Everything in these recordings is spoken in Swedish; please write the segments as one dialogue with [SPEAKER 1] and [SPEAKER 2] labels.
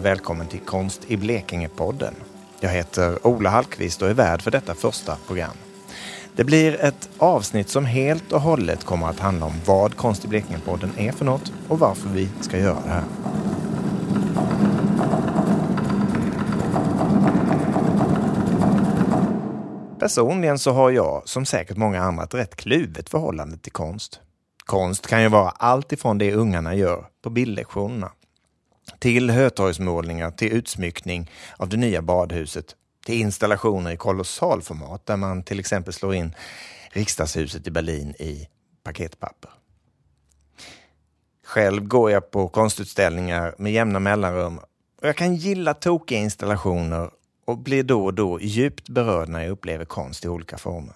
[SPEAKER 1] och välkommen till Konst i Blekinge-podden. Jag heter Ola Hallqvist och är värd för detta första program. Det blir ett avsnitt som helt och hållet kommer att handla om vad Konst i Blekinge-podden är för något och varför vi ska göra det här. Personligen så har jag, som säkert många andra, ett rätt kluvet förhållande till konst. Konst kan ju vara allt ifrån det ungarna gör på bildlektionerna till Hötorgsmålningar, till utsmyckning av det nya badhuset, till installationer i kolossalformat där man till exempel slår in riksdagshuset i Berlin i paketpapper. Själv går jag på konstutställningar med jämna mellanrum och jag kan gilla tokiga installationer och blir då och då djupt berörd när jag upplever konst i olika former.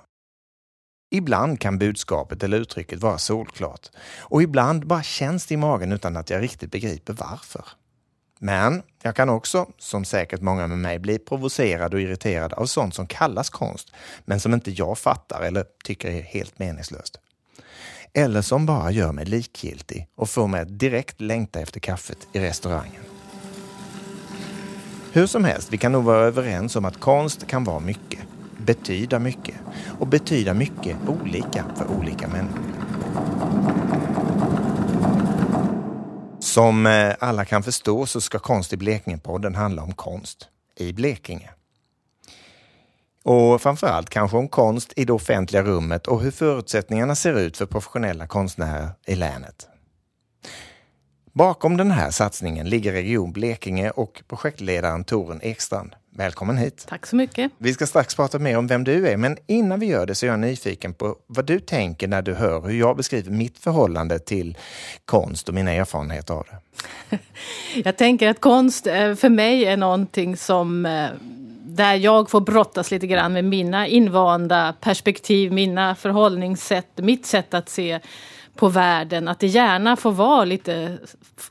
[SPEAKER 1] Ibland kan budskapet eller uttrycket vara solklart och ibland bara känns det i magen utan att jag riktigt begriper varför. Men jag kan också, som säkert många med mig, bli provocerad och irriterad av sånt som kallas konst, men som inte jag fattar eller tycker är helt meningslöst. Eller som bara gör mig likgiltig och får mig att direkt längta efter kaffet i restaurangen. Hur som helst, vi kan nog vara överens om att konst kan vara mycket, betyda mycket och betyda mycket olika för olika människor. Som eh, alla kan förstå så ska Konst i Blekinge-podden handla om konst i Blekinge. Och framförallt kanske om konst i det offentliga rummet och hur förutsättningarna ser ut för professionella konstnärer i länet. Bakom den här satsningen ligger Region Blekinge och projektledaren Torun Ekstrand. Välkommen hit!
[SPEAKER 2] Tack så mycket!
[SPEAKER 1] Vi ska strax prata mer om vem du är, men innan vi gör det så är jag nyfiken på vad du tänker när du hör hur jag beskriver mitt förhållande till konst och mina erfarenheter av det.
[SPEAKER 2] Jag tänker att konst eh, för mig är någonting som eh, där jag får brottas lite grann med mina invanda perspektiv, mina förhållningssätt, mitt sätt att se på världen. Att det gärna får vara lite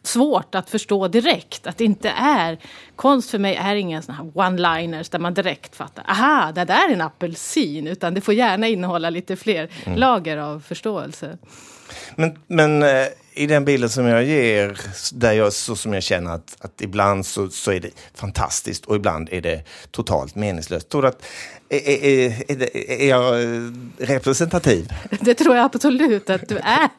[SPEAKER 2] svårt att förstå direkt. Att det inte är... Konst för mig är inga såna här one-liners där man direkt fattar. Aha, det där är en apelsin. Utan det får gärna innehålla lite fler mm. lager av förståelse.
[SPEAKER 1] Men, men eh, i den bilden som jag ger, där jag, så som jag känner att, att ibland så, så är det fantastiskt och ibland är det totalt meningslöst. Tror du att, är, är, är, är jag eh, representativ?
[SPEAKER 2] Det tror jag absolut att du är.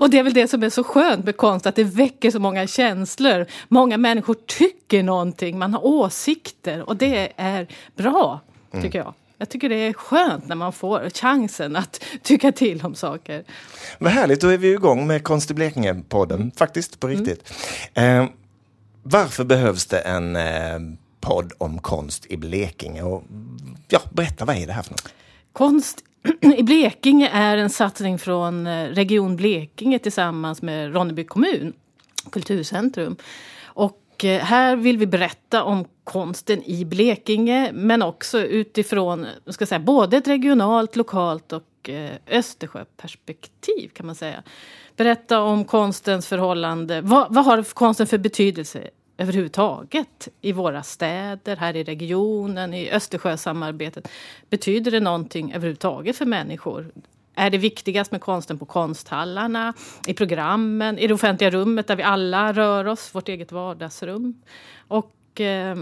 [SPEAKER 2] Och det är väl det som är så skönt med konst, att det väcker så många känslor. Många människor tycker någonting, man har åsikter och det är bra, tycker mm. jag. Jag tycker det är skönt när man får chansen att tycka till om saker.
[SPEAKER 1] Vad härligt, då är vi igång med Konst i Blekinge-podden, faktiskt, på riktigt. Mm. Eh, varför behövs det en eh, podd om konst i Blekinge? Och, ja, berätta, vad är det här för något?
[SPEAKER 2] Konst i Blekinge är en satsning från eh, Region Blekinge tillsammans med Ronneby kommun, Kulturcentrum. Och Eh, här vill vi berätta om konsten i Blekinge men också utifrån ska säga, både ett regionalt, lokalt och eh, Östersjöperspektiv kan man säga. Berätta om konstens förhållande. Vad, vad har konsten för betydelse överhuvudtaget i våra städer, här i regionen, i Östersjösamarbetet? Betyder det någonting överhuvudtaget för människor? Är det viktigast med konsten på konsthallarna, i programmen, i det offentliga rummet där vi alla rör oss, vårt eget vardagsrum. Och, eh,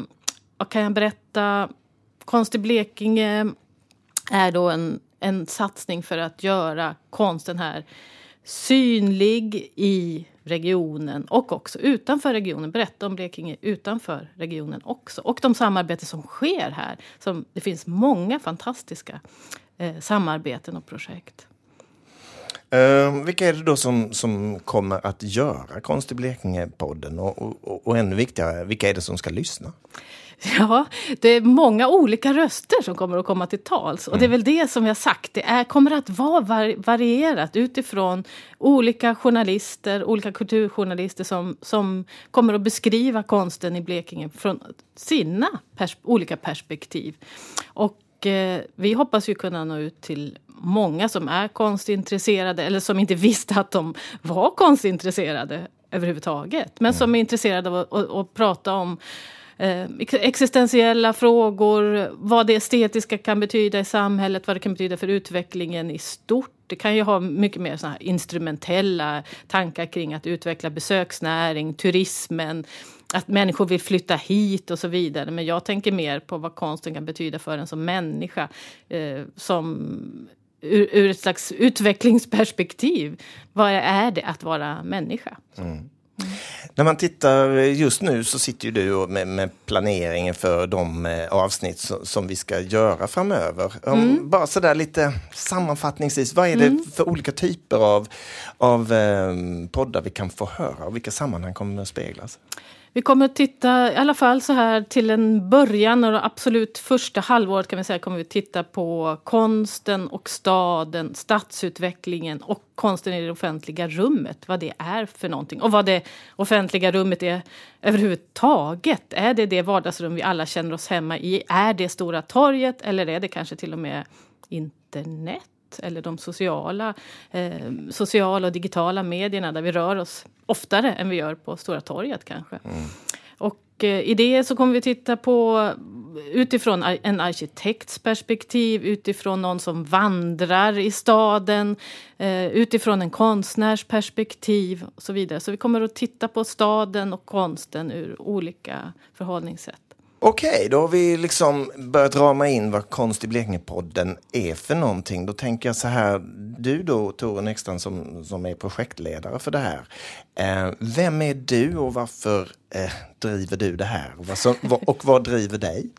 [SPEAKER 2] och kan jag berätta, Konst i Blekinge är då en, en satsning för att göra konsten här synlig i regionen och också utanför regionen. Berätta om Blekinge utanför regionen också. Och de samarbeten som sker här. Som, det finns många fantastiska eh, samarbeten och projekt.
[SPEAKER 1] Uh, vilka är det då som, som kommer att göra Konst i Blekinge-podden? Och, och, och ännu viktigare, vilka är det som ska lyssna?
[SPEAKER 2] Ja, det är många olika röster som kommer att komma till tals. Och det är mm. väl det som jag sagt, det är, kommer att vara var, varierat utifrån olika journalister, olika kulturjournalister som, som kommer att beskriva konsten i Blekinge från sina pers olika perspektiv. Och eh, vi hoppas ju kunna nå ut till många som är konstintresserade eller som inte visste att de var konstintresserade överhuvudtaget. Men mm. som är intresserade av att, att, att prata om eh, existentiella frågor, vad det estetiska kan betyda i samhället, vad det kan betyda för utvecklingen i stort. Det kan ju ha mycket mer såna instrumentella tankar kring att utveckla besöksnäring, turismen, att människor vill flytta hit och så vidare. Men jag tänker mer på vad konsten kan betyda för en som människa. Eh, som ur, ur, ett slags utvecklingsperspektiv. Vad är det att vara människa? Mm.
[SPEAKER 1] När man tittar just nu så sitter ju du med, med planeringen för de eh, avsnitt som, som vi ska göra framöver. Mm. Bara sådär lite sammanfattningsvis, vad är det mm. för olika typer av, av eh, poddar vi kan få höra och vilka sammanhang kommer att speglas?
[SPEAKER 2] Vi kommer att titta, i alla fall så här till en början, och absolut första halvåret kan vi säga, kommer vi titta på konsten och staden, stadsutvecklingen och konsten i det offentliga rummet. Vad det är för någonting och vad det offentliga rummet är överhuvudtaget. Är det det vardagsrum vi alla känner oss hemma i? Är det Stora torget eller är det kanske till och med internet? Eller de sociala, eh, sociala och digitala medierna där vi rör oss oftare än vi gör på Stora torget kanske. Mm. Och eh, i det så kommer vi titta på utifrån en arkitekts perspektiv, utifrån någon som vandrar i staden, eh, utifrån en konstnärs perspektiv och så vidare. Så vi kommer att titta på staden och konsten ur olika förhållningssätt.
[SPEAKER 1] Okej, då har vi liksom börjat rama in vad Konst i Blekinge-podden är för någonting. Då tänker jag så här, du då Tore Näckstam som, som är projektledare för det här. Eh, vem är du och varför eh, driver du det här? Och vad, som, och vad driver dig?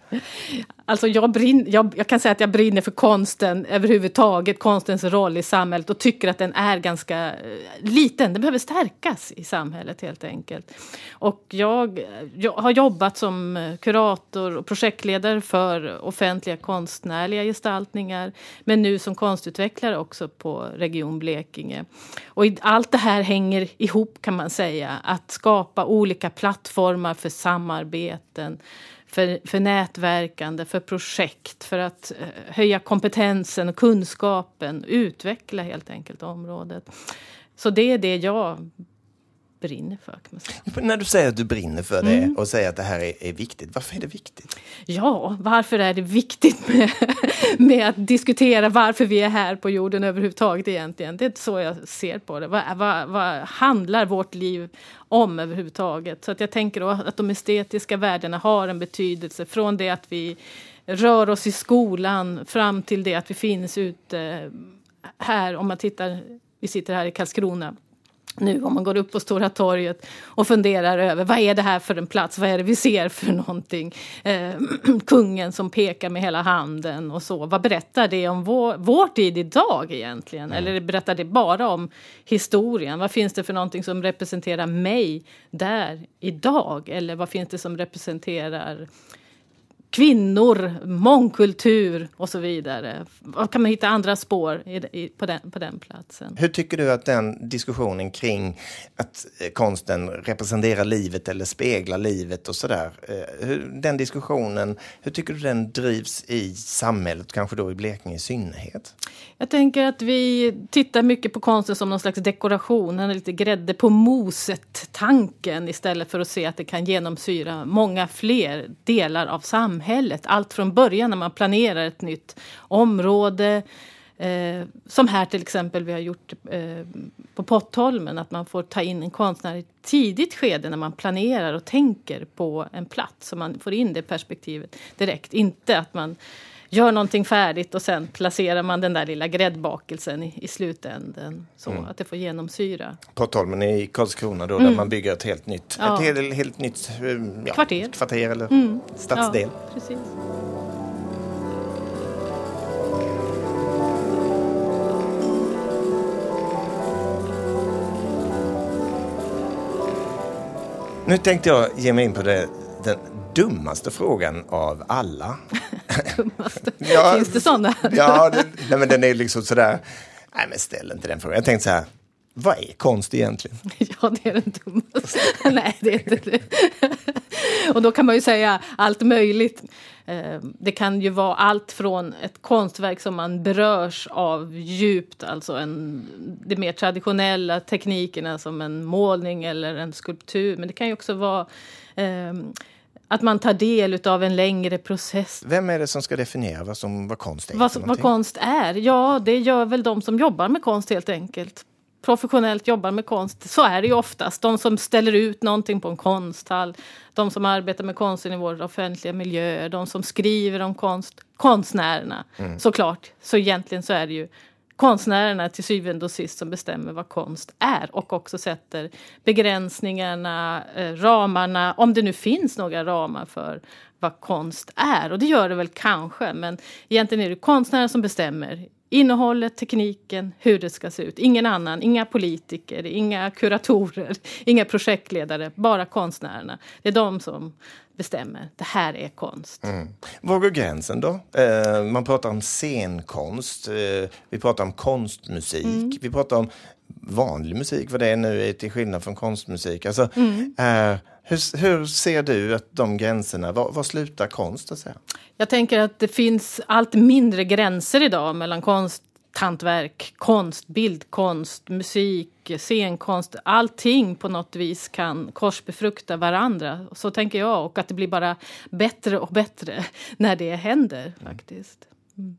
[SPEAKER 2] Alltså jag, brin, jag, jag, kan säga att jag brinner för konsten överhuvudtaget, konstens roll i samhället och tycker att den är ganska eh, liten. Den behöver stärkas i samhället helt enkelt. Och jag, jag har jobbat som eh, kurator och projektledare för offentliga konstnärliga gestaltningar men nu som konstutvecklare också på Region Blekinge. Och allt det här hänger ihop kan man säga. Att skapa olika plattformar för samarbeten, för, för nätverkande, för projekt, för att eh, höja kompetensen och kunskapen, utveckla helt enkelt området. Så det är det jag brinner för.
[SPEAKER 1] När du säger att du brinner för det mm. och säger att det här är, är, viktigt, varför är det viktigt?
[SPEAKER 2] Ja, varför är det viktigt med, med att diskutera varför vi är här på jorden överhuvudtaget egentligen? Det är så jag ser på det. Vad, vad, vad handlar vårt liv om överhuvudtaget? Så att jag tänker att de estetiska värdena har en betydelse från det att vi rör oss i skolan fram till det att vi finns ute här, om man tittar, vi sitter här i Karlskrona nu om man går upp på Stora torget och funderar över vad är det här för en plats, vad är det vi ser för någonting. Eh, kungen som pekar med hela handen och så. Vad berättar det om vår, vår tid idag egentligen? Mm. Eller berättar det bara om historien? Vad finns det för någonting som representerar mig där idag? Eller vad finns det som representerar kvinnor, mångkultur och så vidare. Var kan man hitta andra spår i, i, på, den, på den platsen?
[SPEAKER 1] Hur tycker du att den diskussionen kring att eh, konsten representerar livet eller speglar livet och sådär, eh, den diskussionen, hur tycker du den drivs i samhället, kanske då i Blekinge i synnerhet?
[SPEAKER 2] Jag tänker att vi tittar mycket på konsten som någon slags dekoration, en lite grädde på moset-tanken istället för att se att det kan genomsyra många fler delar av samhället samhället. Allt från början när man planerar ett nytt område. Eh, som här till exempel vi har gjort eh, på Pottholmen, att man får ta in en konstnär i ett tidigt skede när man planerar och tänker på en plats. Så man får in det perspektivet direkt. Inte att man gör någonting färdigt och sen placerar man den där lilla gräddbakelsen i, i slutänden. Så mm. att det får genomsyra.
[SPEAKER 1] Pottholmen i Karlskrona då, mm. där man bygger ett helt nytt, ja. ett helt, helt nytt eh, ja,
[SPEAKER 2] kvarter.
[SPEAKER 1] kvarter eller mm. stadsdel.
[SPEAKER 2] Ja, precis.
[SPEAKER 1] Nu tänkte jag ge mig in på det, den dummaste frågan av alla.
[SPEAKER 2] ja, Finns det sådana?
[SPEAKER 1] ja, den, nej, men den är liksom sådär, nej men ställ inte den frågan. Jag tänkte så här, vad är konst egentligen?
[SPEAKER 2] Ja, det är den dummaste. nej, det är inte det. Och då kan man ju säga allt möjligt. Eh, det kan ju vara allt från ett konstverk som man berörs av djupt, alltså en, de mer traditionella teknikerna som en målning eller en skulptur. Men det kan ju också vara eh, att man tar del av en längre process.
[SPEAKER 1] Vem är det som ska definiera vad, som, vad konst är?
[SPEAKER 2] Vad, vad konst är? Ja, det gör väl de som jobbar med konst helt enkelt. professionellt jobbar med konst, så är det ju oftast. De som ställer ut någonting på en konsthall, de som arbetar med konsten i våra offentliga miljöer, de som skriver om konst, konstnärerna mm. såklart. Så egentligen så är det ju konstnärerna till syvende och sist som bestämmer vad konst är och också sätter begränsningarna, eh, ramarna, om det nu finns några ramar för vad konst är. Och det gör det väl kanske, men egentligen är det konstnären som bestämmer innehållet, tekniken, hur det ska se ut. Ingen annan, inga politiker, inga kuratorer, inga projektledare, bara konstnärerna. Det är de som bestämmer. Det här är konst. Mm.
[SPEAKER 1] Var går gränsen då? Eh, man pratar om scenkonst, eh, vi pratar om konstmusik, mm. vi pratar om vanlig musik, vad det är nu är till skillnad från konstmusik. Alltså, mm. eh, hur, hur, ser du att de gränserna, var, var slutar konst? Att säga?
[SPEAKER 2] Jag tänker att det finns allt mindre gränser idag mellan konst hantverk, konst, bildkonst, musik, scenkonst. Allting på något vis kan korsbefrukta varandra. Så tänker jag. Och att det blir bara bättre och bättre när det händer. faktiskt. Mm.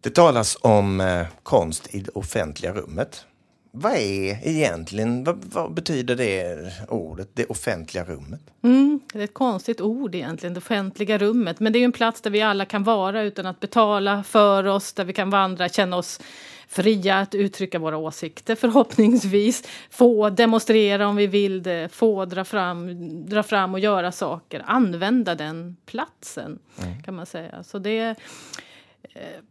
[SPEAKER 1] Det talas om eh, konst i det offentliga rummet. Vad är egentligen, vad, vad, betyder det ordet, det offentliga rummet?
[SPEAKER 2] Mm, det är ett konstigt ord egentligen, det offentliga rummet. Men det är en plats där vi alla kan vara utan att betala för oss, där vi kan vandra, känna oss fria att uttrycka våra åsikter förhoppningsvis. Få demonstrera om vi vill det, få dra fram, dra fram och göra saker. Använda den platsen, mm. kan man säga. Så det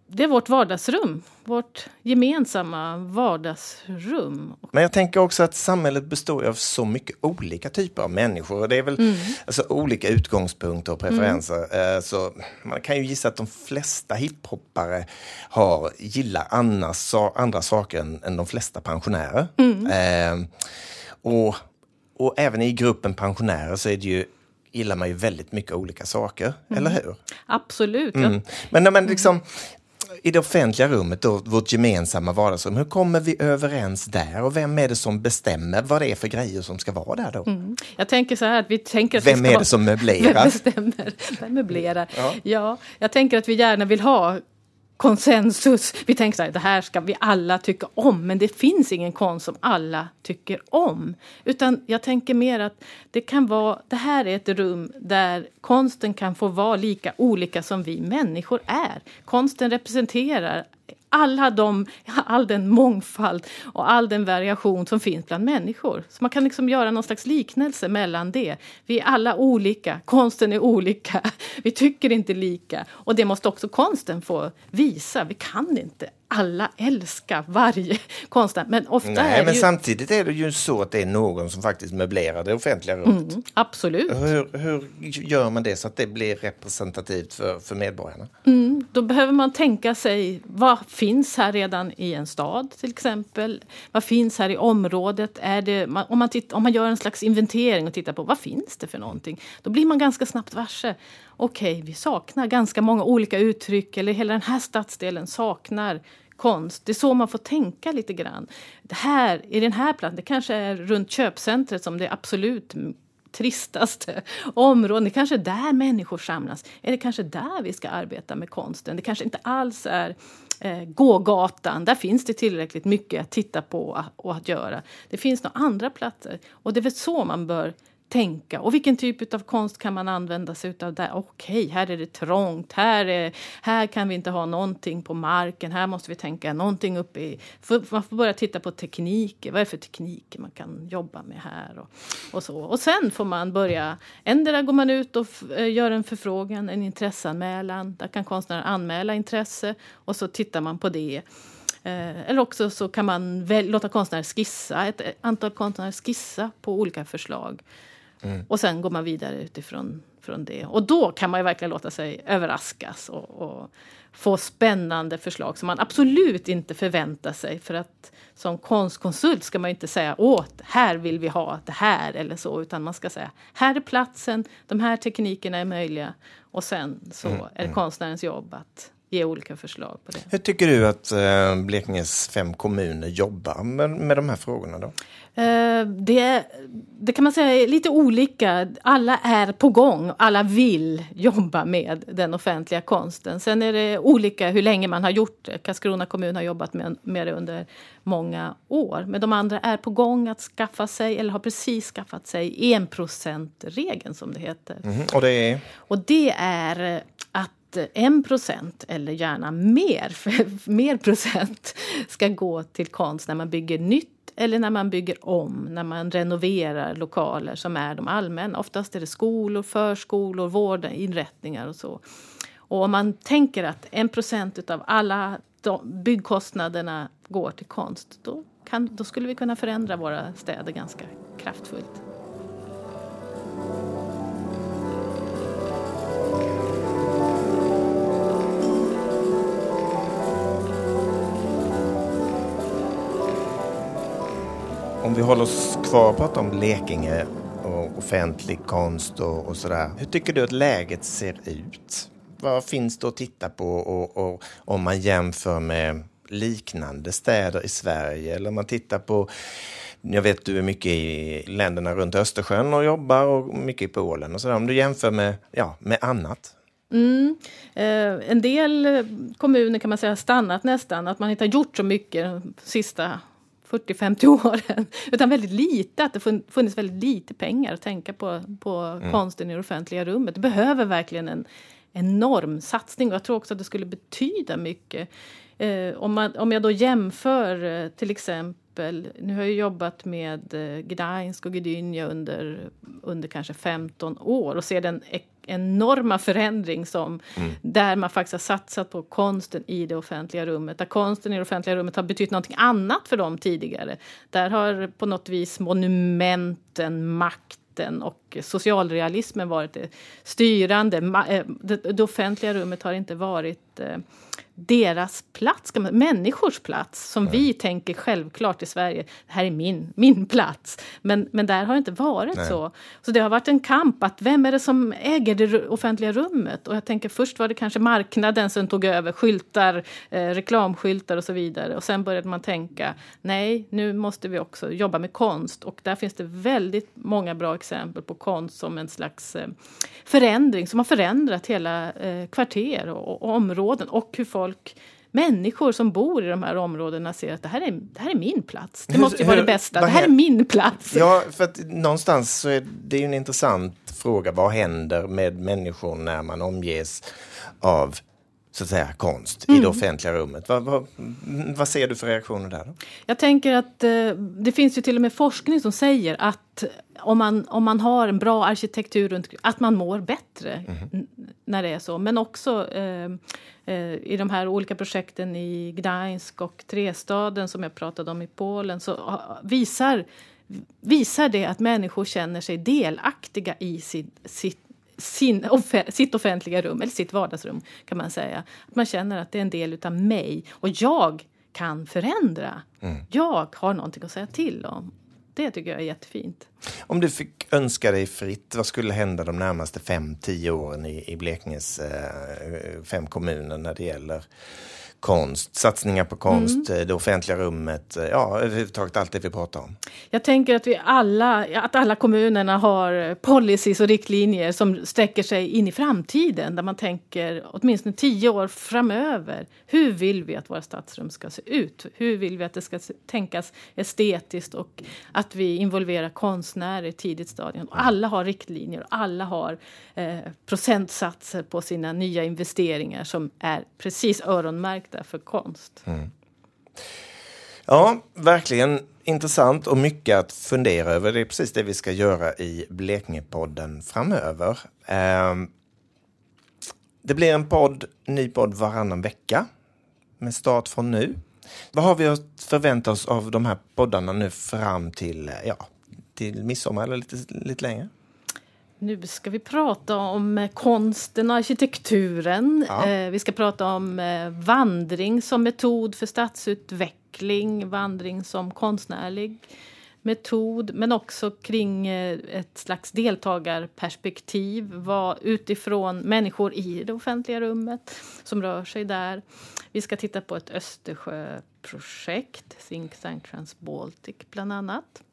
[SPEAKER 2] det är vårt vardagsrum, vårt gemensamma vardagsrum.
[SPEAKER 1] Men jag tänker också att samhället består av så mycket olika typer av människor. Det är väl mm. alltså, olika utgångspunkter och preferenser. Mm. Så man kan ju gissa att de flesta hiphoppare har, gillar annars, andra saker än, än de flesta pensionärer. Mm. Eh, och, och även i gruppen pensionärer så är det ju gillar man ju väldigt mycket olika saker, mm. eller hur?
[SPEAKER 2] Absolut. Mm.
[SPEAKER 1] Men när man liksom, i det offentliga rummet, då, vårt gemensamma vardagsrum, hur kommer vi överens där och vem är det som bestämmer vad det är för grejer som ska vara där då? Mm.
[SPEAKER 2] Jag tänker så här att vi tänker att
[SPEAKER 1] Vem är det som möblerar?
[SPEAKER 2] Vem bestämmer? Vem möblerar? Ja. ja, jag tänker att vi gärna vill ha konsensus. Vi tänker att det här ska vi alla tycka om, men det finns ingen konst som alla tycker om. Utan jag tänker mer att det kan vara, det här är ett rum där konsten kan få vara lika olika som vi människor är. Konsten representerar alla de, all den mångfald och all den variation som finns bland människor. Så man kan liksom göra någon slags liknelse mellan det. Vi är alla olika, konsten är olika, vi tycker inte lika. Och det måste också konsten få visa. Vi kan inte alla älska varje konstnär. Men ofta
[SPEAKER 1] Nej,
[SPEAKER 2] är
[SPEAKER 1] men
[SPEAKER 2] ju...
[SPEAKER 1] samtidigt är det ju så att det är någon som faktiskt möblerar det offentliga rummet. Mm,
[SPEAKER 2] absolut.
[SPEAKER 1] Hur, hur, gör man det så att det blir representativt för, för medborgarna?
[SPEAKER 2] Mm, då behöver man tänka sig vad finns här redan i en stad till exempel? Vad finns här i området? Är det, om, man titt, om man gör en slags inventering och tittar på vad finns det för någonting? Då blir man ganska snabbt varse okej, okay, vi saknar ganska många olika uttryck eller hela den här stadsdelen saknar konst. Det är så man får tänka lite grann. Det här, I den här platsen, det kanske är runt köpcentret som det absolut tristaste områden. Det kanske är där människor samlas. Är det kanske där vi ska arbeta med konsten? Det kanske inte alls är eh, gågatan. Där finns det tillräckligt mycket att titta på och att göra. Det finns några andra platser. Och det är väl så man bör tänka. Och vilken typ av konst kan man använda sig av där? Okej, okay, här är det trångt. Här, är, här kan vi inte ha någonting på marken. Här måste vi tänka någonting uppe i... man får börja titta på tekniker. Vad är det för tekniker man kan jobba med här? Och, och så. Och sen får man börja... Endera går man ut och eh, gör en förfrågan, en intresseanmälan. Där kan konstnären anmäla intresse och så tittar man på det. Eh, eller också så kan man väl, låta konstnärer skissa, ett eh, antal konstnärer skissa på olika förslag. Mm. Och sen går man vidare utifrån från det. Och då kan man ju verkligen låta sig överraskas och, och, få spännande förslag som man absolut inte förväntar sig. För att som konstkonsult ska man inte säga åt här vill vi ha det här eller så. Utan man ska säga här är platsen, de här teknikerna är möjliga. Och sen så mm. är det mm. konstnärens jobb att ge olika förslag på det.
[SPEAKER 1] Hur tycker du att eh, Blekinges fem kommuner jobbar med, med de här frågorna? Då?
[SPEAKER 2] Eh, det, det kan man säga är lite olika. Alla är på gång, alla vill jobba med den offentliga konsten. Sen är det olika hur länge man har gjort det. Karlskrona kommun har jobbat med, med det under många år. Men de andra är på gång att skaffa sig, eller har precis skaffat sig, enprocentregeln som det heter.
[SPEAKER 1] Mm, och det är?
[SPEAKER 2] Och det är att en procent, eller gärna mer, mer procent ska gå till konst när man bygger nytt eller när man bygger om, när man renoverar lokaler som är de allmänna. Oftast är det skolor, förskolor, vårdinrättningar och så. Och om man tänker att en procent av alla byggkostnaderna går till konst, då, kan, då skulle vi kunna förändra våra städer ganska kraftfullt.
[SPEAKER 1] Vi håller oss kvar och pratar om Blekinge och offentlig konst och, och sådär. Hur tycker du att läget ser ut? Vad finns det att titta på och, och, om man jämför med liknande städer i Sverige eller om man tittar på jag vet du är mycket i länderna runt Östersjön och jobbar och mycket i Polen och sådär. Om du jämför med, ja, med annat?
[SPEAKER 2] Mm. Eh, en del kommuner kan man säga har stannat nästan, att man inte har gjort så mycket de sista 40-50 åren. Utan väldigt lite, att det funnits väldigt lite pengar att tänka på, på mm. konsten i det offentliga rummet. Det behöver verkligen en enorm satsning och jag tror också att det skulle betyda mycket. Eh, om, man, om jag då jämför eh, till exempel, nu har jag jobbat med eh, Gdansk och Gdynia under, under kanske 15 år och ser den enorma förändring som mm. där man faktiskt har satsat på konsten i det offentliga rummet. Där konsten i det offentliga rummet har betytt någonting annat för dem tidigare. Där har på något vis monumenten, makten och socialrealismen varit det styrande. Eh, det offentliga rummet har inte varit eh, deras plats, människors plats, som Nej. vi tänker självklart i Sverige. Det här är min, min plats. Men, men där har det inte varit Nej. så. Så det har varit en kamp att vem är det som äger det offentliga rummet? Och jag tänker först var det kanske marknaden som tog över skyltar, eh, reklamskyltar och så vidare. Och sen började man tänka, nej, nu måste vi också jobba med konst. Och där finns det väldigt många bra exempel på konst som en slags eh, förändring som har förändrat hela eh, kvarter och, och områden och hur folk folk människor som bor i de här områdena ser att det här är, det här är min plats. Det måste ju vara det bästa. Det här är min plats.
[SPEAKER 1] Ja, för att någonstans så är det ju en intressant fråga. Vad händer med människor när man omges av så att säga, konst mm. i det mm. offentliga rummet. Vad, vad, vad, ser du för reaktioner där? Då?
[SPEAKER 2] Jag tänker att eh, det finns ju till och med forskning som säger att om man, om man har en bra arkitektur runt att man mår bättre mm. när det är så. Men också eh, eh, i de här olika projekten i Gdańsk och Trestaden som jag pratade om i Polen så visar visar det att människor känner sig delaktiga i sin, sitt sin, sitt offentliga rum, eller sitt vardagsrum kan man säga. Att man känner att det är en del utav mig och jag kan förändra. Mm. Jag har någonting att säga till om. Det tycker jag är jättefint.
[SPEAKER 1] Om du fick önska dig fritt, vad skulle hända de närmaste fem, tio åren i, i Blekinges eh, fem kommuner när det gäller konst, satsningar på konst, mm. det offentliga rummet, ja överhuvudtaget allt det vi pratar om.
[SPEAKER 2] Jag tänker att vi alla, att alla kommunerna har policies och riktlinjer som sträcker sig in i framtiden, där man tänker åtminstone tio år framöver. Hur vill vi att våra stadsrum ska se ut? Hur vill vi att det ska tänkas estetiskt och att vi involverar konstnärer i tidigt stadium? Alla har riktlinjer och alla har eh, procentsatser på sina nya investeringar som är precis öronmärkta ute för konst. Mm.
[SPEAKER 1] Ja, verkligen intressant och mycket att fundera över. Det är precis det vi ska göra i Blekingepodden framöver. Ehm, det blir en podd, ny podd varannan vecka med start från nu. Vad har vi att förvänta oss av de här poddarna nu fram till, ja, till midsommar eller lite, lite längre?
[SPEAKER 2] Nu ska vi prata om eh, konsten och arkitekturen. Ja. Eh, vi ska prata om eh, vandring som metod för stadsutveckling, vandring som konstnärlig metod men också kring ett slags deltagarperspektiv vad, utifrån människor i det offentliga rummet som rör sig där. Vi ska titta på ett Östersjöprojekt, Think Tank Transbaltic bland annat.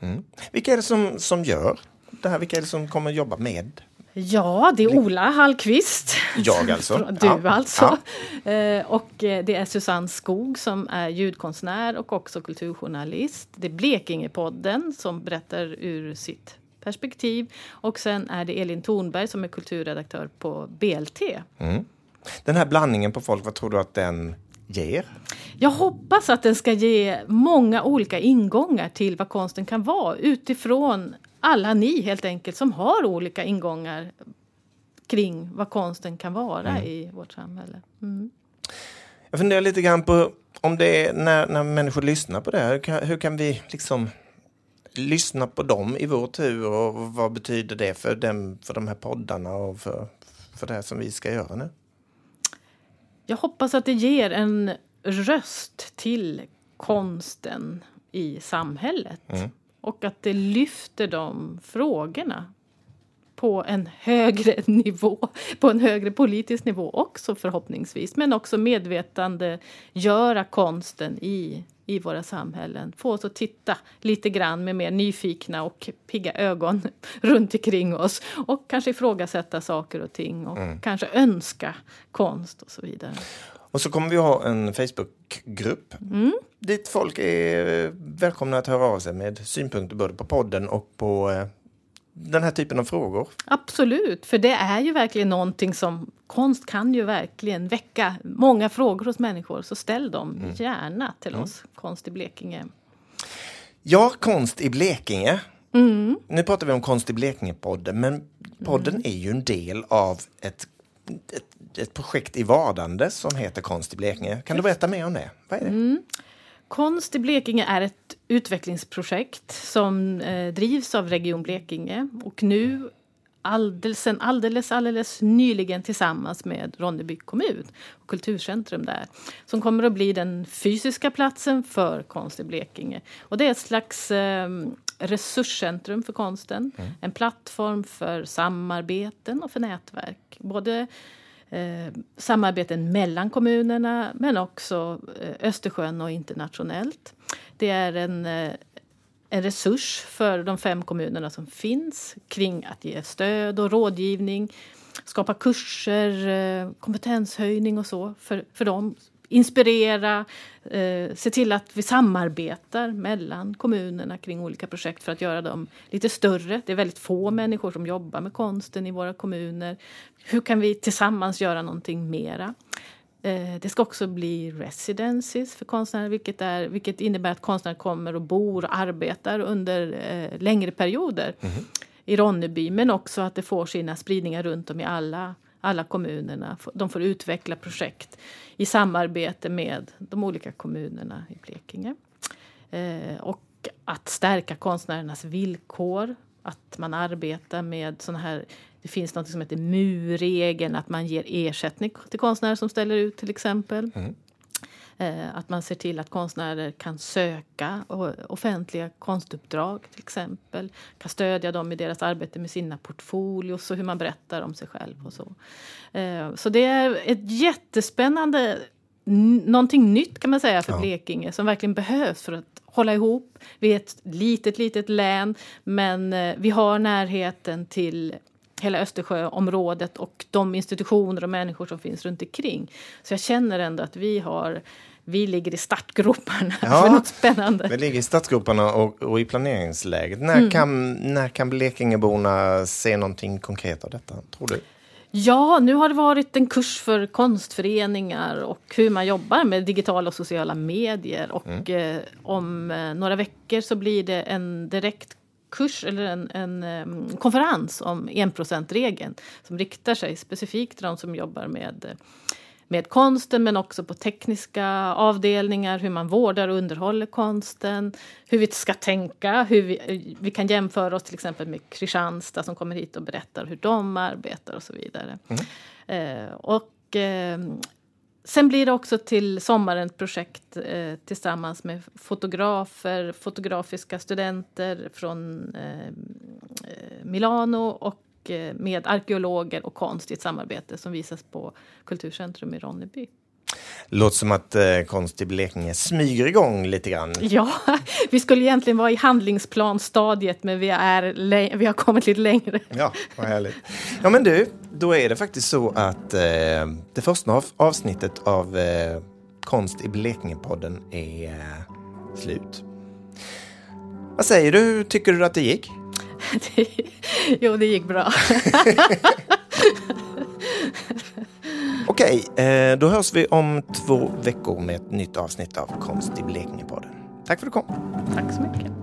[SPEAKER 1] Mm. Vilka är det som, som gör det här? Vilka är det som kommer jobba med
[SPEAKER 2] Ja, det är Ola Hallqvist.
[SPEAKER 1] Jag alltså?
[SPEAKER 2] Du ja. alltså. Ja. Eh, och eh, det är Susanne Skog som är ljudkonstnär och också kulturjournalist. Det är Blekingepodden som berättar ur sitt perspektiv. Och sen är det Elin Thornberg som är kulturredaktör på BLT. Mm.
[SPEAKER 1] Den här blandningen på folk, vad tror du att den ger?
[SPEAKER 2] Jag hoppas att den ska ge många olika ingångar till vad konsten kan vara utifrån alla ni helt enkelt som har olika ingångar kring vad konsten kan vara mm. i vårt samhälle. Mm.
[SPEAKER 1] Jag funderar lite grann på om det är när, när människor lyssnar på det här, hur kan, hur kan vi liksom lyssna på dem i vår tur och vad betyder det för, dem, för de här poddarna och för, för det här som vi ska göra nu?
[SPEAKER 2] Jag hoppas att det ger en röst till konsten i samhället. Mm. Och att det lyfter de frågorna på en högre nivå, på en högre politisk nivå också förhoppningsvis. Men också medvetande göra konsten i, i våra samhällen. Få oss att titta lite grann med mer nyfikna och pigga ögon runt omkring oss. Och kanske ifrågasätta saker och ting och mm. kanske önska konst och så vidare.
[SPEAKER 1] Och så kommer vi ha en Facebookgrupp mm. dit folk är välkomna att höra av sig med synpunkter både på podden och på eh, den här typen av frågor.
[SPEAKER 2] Absolut, för det är ju verkligen någonting som konst kan ju verkligen väcka många frågor hos människor. Så ställ dem mm. gärna till mm. oss, Konst i Blekinge.
[SPEAKER 1] Ja, Konst i Blekinge. Mm. Nu pratar vi om Konst i Blekinge-podden, men podden mm. är ju en del av ett, ett ett projekt i vardande som heter Konst i Blekinge. Kan du berätta mer om det? Vad är det? Mm.
[SPEAKER 2] Konst i Blekinge är ett utvecklingsprojekt som eh, drivs av Region Blekinge och nu alldeles, alldeles, alldeles nyligen tillsammans med Ronneby kommun och Kulturcentrum där som kommer att bli den fysiska platsen för konst i Blekinge. Och det är ett slags eh, resurscentrum för konsten, mm. en plattform för samarbeten och för nätverk. Både eh, samarbeten mellan kommunerna men också eh, Östersjön och internationellt. Det är en, eh, en resurs för de fem kommunerna som finns kring att ge stöd och rådgivning, skapa kurser, eh, kompetenshöjning och så för, för dem inspirera, eh, se till att vi samarbetar mellan kommunerna kring olika projekt för att göra dem lite större. Det är väldigt få människor som jobbar med konsten i våra kommuner. Hur kan vi tillsammans göra någonting mera? Eh, det ska också bli residencies för konstnärer vilket, är, vilket innebär att konstnärer kommer och bor och arbetar under eh, längre perioder mm -hmm. i Ronneby men också att det får sina spridningar runt om i alla alla kommunerna. De får utveckla projekt i samarbete med de olika kommunerna i Blekinge. Eh, och att stärka konstnärernas villkor. Att man arbetar med sådana här... Det finns något som heter MU-regeln, att man ger ersättning till konstnärer som ställer ut till exempel. Mm. Eh, att man ser till att konstnärer kan söka offentliga konstuppdrag till exempel. Kan stödja dem i deras arbete med sina portfolios och hur man berättar om sig själv och så. Eh, så det är ett jättespännande någonting nytt kan man säga för ja. Blekinge som verkligen behövs för att hålla ihop. Vi är ett litet, litet län men eh, vi har närheten till hela Östersjöområdet och de institutioner och människor som finns runt omkring. Så jag känner ändå att vi har vi ligger i startgroparna ja, för något spännande.
[SPEAKER 1] Vi ligger i startgroparna och, och i planeringsläget. När, mm. kan, när kan Blekingeborna se någonting konkret av detta, tror du?
[SPEAKER 2] Ja, nu har det varit en kurs för konstföreningar och hur man jobbar med digitala och sociala medier. Och mm. eh, om eh, några veckor så blir det en direkt kurs eller en, en um, konferens om enprocentregeln som riktar sig specifikt till de som jobbar med med konsten men också på tekniska avdelningar, hur man vårdar och underhåller konsten, hur vi ska tänka, hur vi, vi kan jämföra oss till exempel med Kristianstad som kommer hit och berättar hur de arbetar och så vidare. Mm. Eh, och eh, Sen blir det också till sommaren ett projekt eh, tillsammans med fotografer, fotografiska studenter från eh, eh Milano och med arkeologer och konst i ett samarbete som visas på Kulturcentrum i Ronneby.
[SPEAKER 1] Låter som att eh, Konst i Blekinge smyger igång lite grann.
[SPEAKER 2] Ja, vi skulle egentligen vara i handlingsplanstadiet men vi, är vi har kommit lite längre.
[SPEAKER 1] Ja, vad härligt. Ja men du, då är det faktiskt så att eh, det första avsnittet av eh, Konst i Blekinge-podden är eh, slut. Vad säger du? Tycker du att det gick?
[SPEAKER 2] jo, det gick bra.
[SPEAKER 1] Okej, eh, då hörs vi om två veckor med ett nytt avsnitt av Konst i Blekinge-podden. Tack för att du kom.
[SPEAKER 2] Tack så mycket.